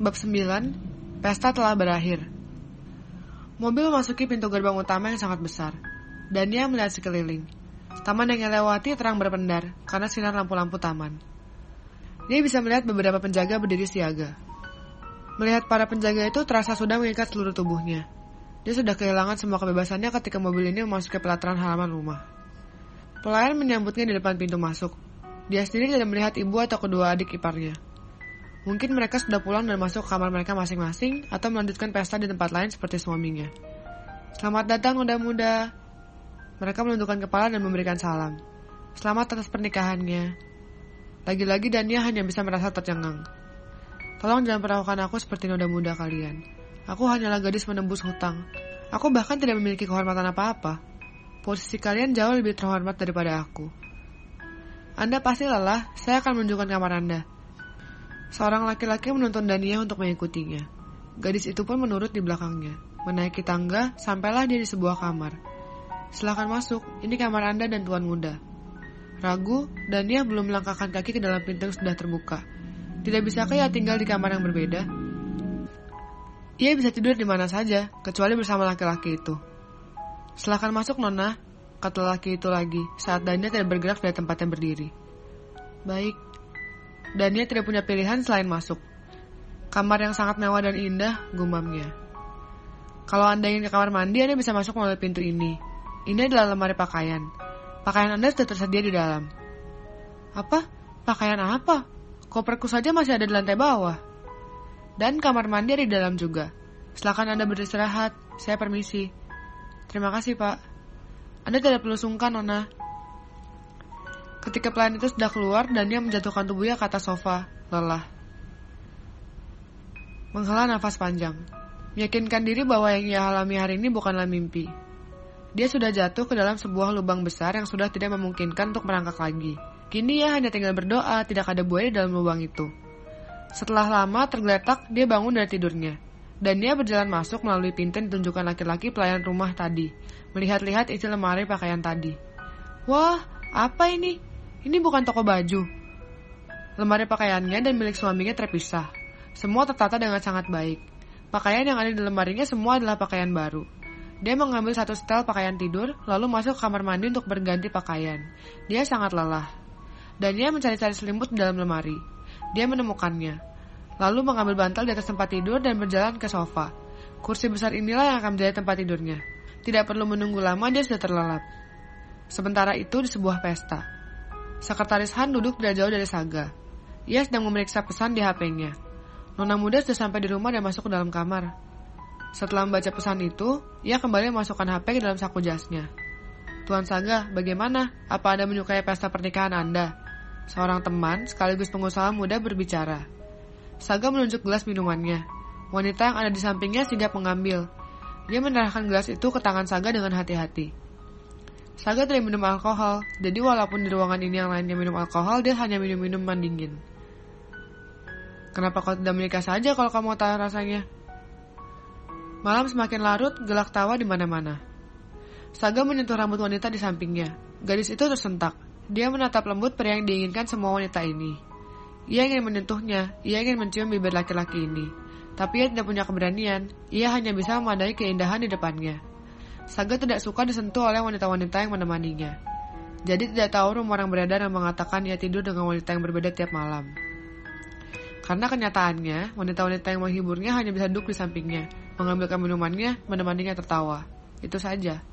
Bab 9, Pesta telah berakhir. Mobil memasuki pintu gerbang utama yang sangat besar. Dan dia melihat sekeliling. Taman yang ia lewati terang berpendar karena sinar lampu-lampu taman. Dia bisa melihat beberapa penjaga berdiri siaga. Melihat para penjaga itu terasa sudah mengikat seluruh tubuhnya. Dia sudah kehilangan semua kebebasannya ketika mobil ini memasuki pelataran halaman rumah. Pelayan menyambutnya di depan pintu masuk. Dia sendiri tidak melihat ibu atau kedua adik iparnya. Mungkin mereka sudah pulang dan masuk ke kamar mereka masing-masing atau melanjutkan pesta di tempat lain seperti suaminya. Selamat datang muda-muda. Mereka menundukkan kepala dan memberikan salam. Selamat atas pernikahannya. Lagi-lagi Dania hanya bisa merasa tercengang. Tolong jangan perlakukan aku seperti noda muda kalian. Aku hanyalah gadis menembus hutang. Aku bahkan tidak memiliki kehormatan apa-apa. Posisi kalian jauh lebih terhormat daripada aku. Anda pasti lelah, saya akan menunjukkan kamar Anda. Seorang laki-laki menuntun Dania untuk mengikutinya. Gadis itu pun menurut di belakangnya. Menaiki tangga, sampailah dia di sebuah kamar. Silahkan masuk, ini kamar Anda dan Tuan Muda. Ragu, Dania belum melangkahkan kaki ke dalam pintu yang sudah terbuka. Tidak bisakah ia tinggal di kamar yang berbeda? Ia bisa tidur di mana saja, kecuali bersama laki-laki itu. Silahkan masuk, Nona, kata laki itu lagi, saat Dania tidak bergerak dari tempatnya berdiri. Baik, dan dia tidak punya pilihan selain masuk. Kamar yang sangat mewah dan indah, gumamnya. Kalau Anda ingin ke kamar mandi, Anda bisa masuk melalui pintu ini. Ini adalah lemari pakaian. Pakaian Anda sudah tersedia di dalam. Apa? Pakaian apa? Koperku saja masih ada di lantai bawah. Dan kamar mandi ada di dalam juga. Silakan Anda beristirahat. Saya permisi. Terima kasih, Pak. Anda tidak perlu sungkan, Nona. Ketika pelayan itu sudah keluar dan dia menjatuhkan tubuhnya ke atas sofa, lelah. Menghela nafas panjang. Meyakinkan diri bahwa yang ia alami hari ini bukanlah mimpi. Dia sudah jatuh ke dalam sebuah lubang besar yang sudah tidak memungkinkan untuk merangkak lagi. Kini ia hanya tinggal berdoa, tidak ada buaya di dalam lubang itu. Setelah lama tergeletak, dia bangun dari tidurnya. Dan dia berjalan masuk melalui pintu yang ditunjukkan laki-laki pelayan rumah tadi. Melihat-lihat isi lemari pakaian tadi. Wah, apa ini? Ini bukan toko baju. Lemari pakaiannya dan milik suaminya terpisah. Semua tertata dengan sangat baik. Pakaian yang ada di lemarinya semua adalah pakaian baru. Dia mengambil satu setel pakaian tidur, lalu masuk ke kamar mandi untuk berganti pakaian. Dia sangat lelah. Dan dia mencari-cari selimut di dalam lemari. Dia menemukannya. Lalu mengambil bantal di atas tempat tidur dan berjalan ke sofa. Kursi besar inilah yang akan menjadi tempat tidurnya. Tidak perlu menunggu lama, dia sudah terlelap. Sementara itu di sebuah pesta. Sekretaris Han duduk tidak jauh dari Saga. Ia sedang memeriksa pesan di HP-nya. Nona muda sudah sampai di rumah dan masuk ke dalam kamar. Setelah membaca pesan itu, ia kembali memasukkan HP ke dalam saku jasnya. Tuan Saga, bagaimana? Apa Anda menyukai pesta pernikahan Anda? Seorang teman sekaligus pengusaha muda berbicara. Saga menunjuk gelas minumannya. Wanita yang ada di sampingnya sigap mengambil. Dia menyerahkan gelas itu ke tangan Saga dengan hati-hati. Saga tidak minum alkohol, jadi walaupun di ruangan ini yang lainnya minum alkohol, dia hanya minum minum dingin. Kenapa kau tidak menikah saja kalau kamu tahu rasanya? Malam semakin larut, gelak tawa di mana-mana. Saga menyentuh rambut wanita di sampingnya. Gadis itu tersentak. Dia menatap lembut pria yang diinginkan semua wanita ini. Ia ingin menyentuhnya, ia ingin mencium bibir laki-laki ini. Tapi ia tidak punya keberanian, ia hanya bisa memadai keindahan di depannya. Saga tidak suka disentuh oleh wanita-wanita yang menemaninya. Jadi tidak tahu rumor yang beredar yang mengatakan ia tidur dengan wanita yang berbeda tiap malam. Karena kenyataannya, wanita-wanita yang menghiburnya hanya bisa duduk di sampingnya, mengambilkan minumannya, menemaninya tertawa. Itu saja.